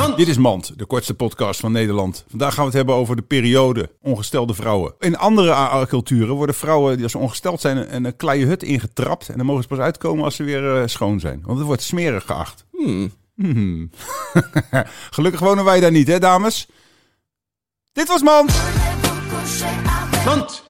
Dit is Mand, de kortste podcast van Nederland. Vandaag gaan we het hebben over de periode ongestelde vrouwen. In andere culturen worden vrouwen die als ze ongesteld zijn een, een kleine hut ingetrapt. En dan mogen ze pas uitkomen als ze weer eh, schoon zijn. Want het wordt smerig geacht. Hmm. hmm. Gelukkig wonen wij daar niet, hè dames? Dit was Mand! Mand.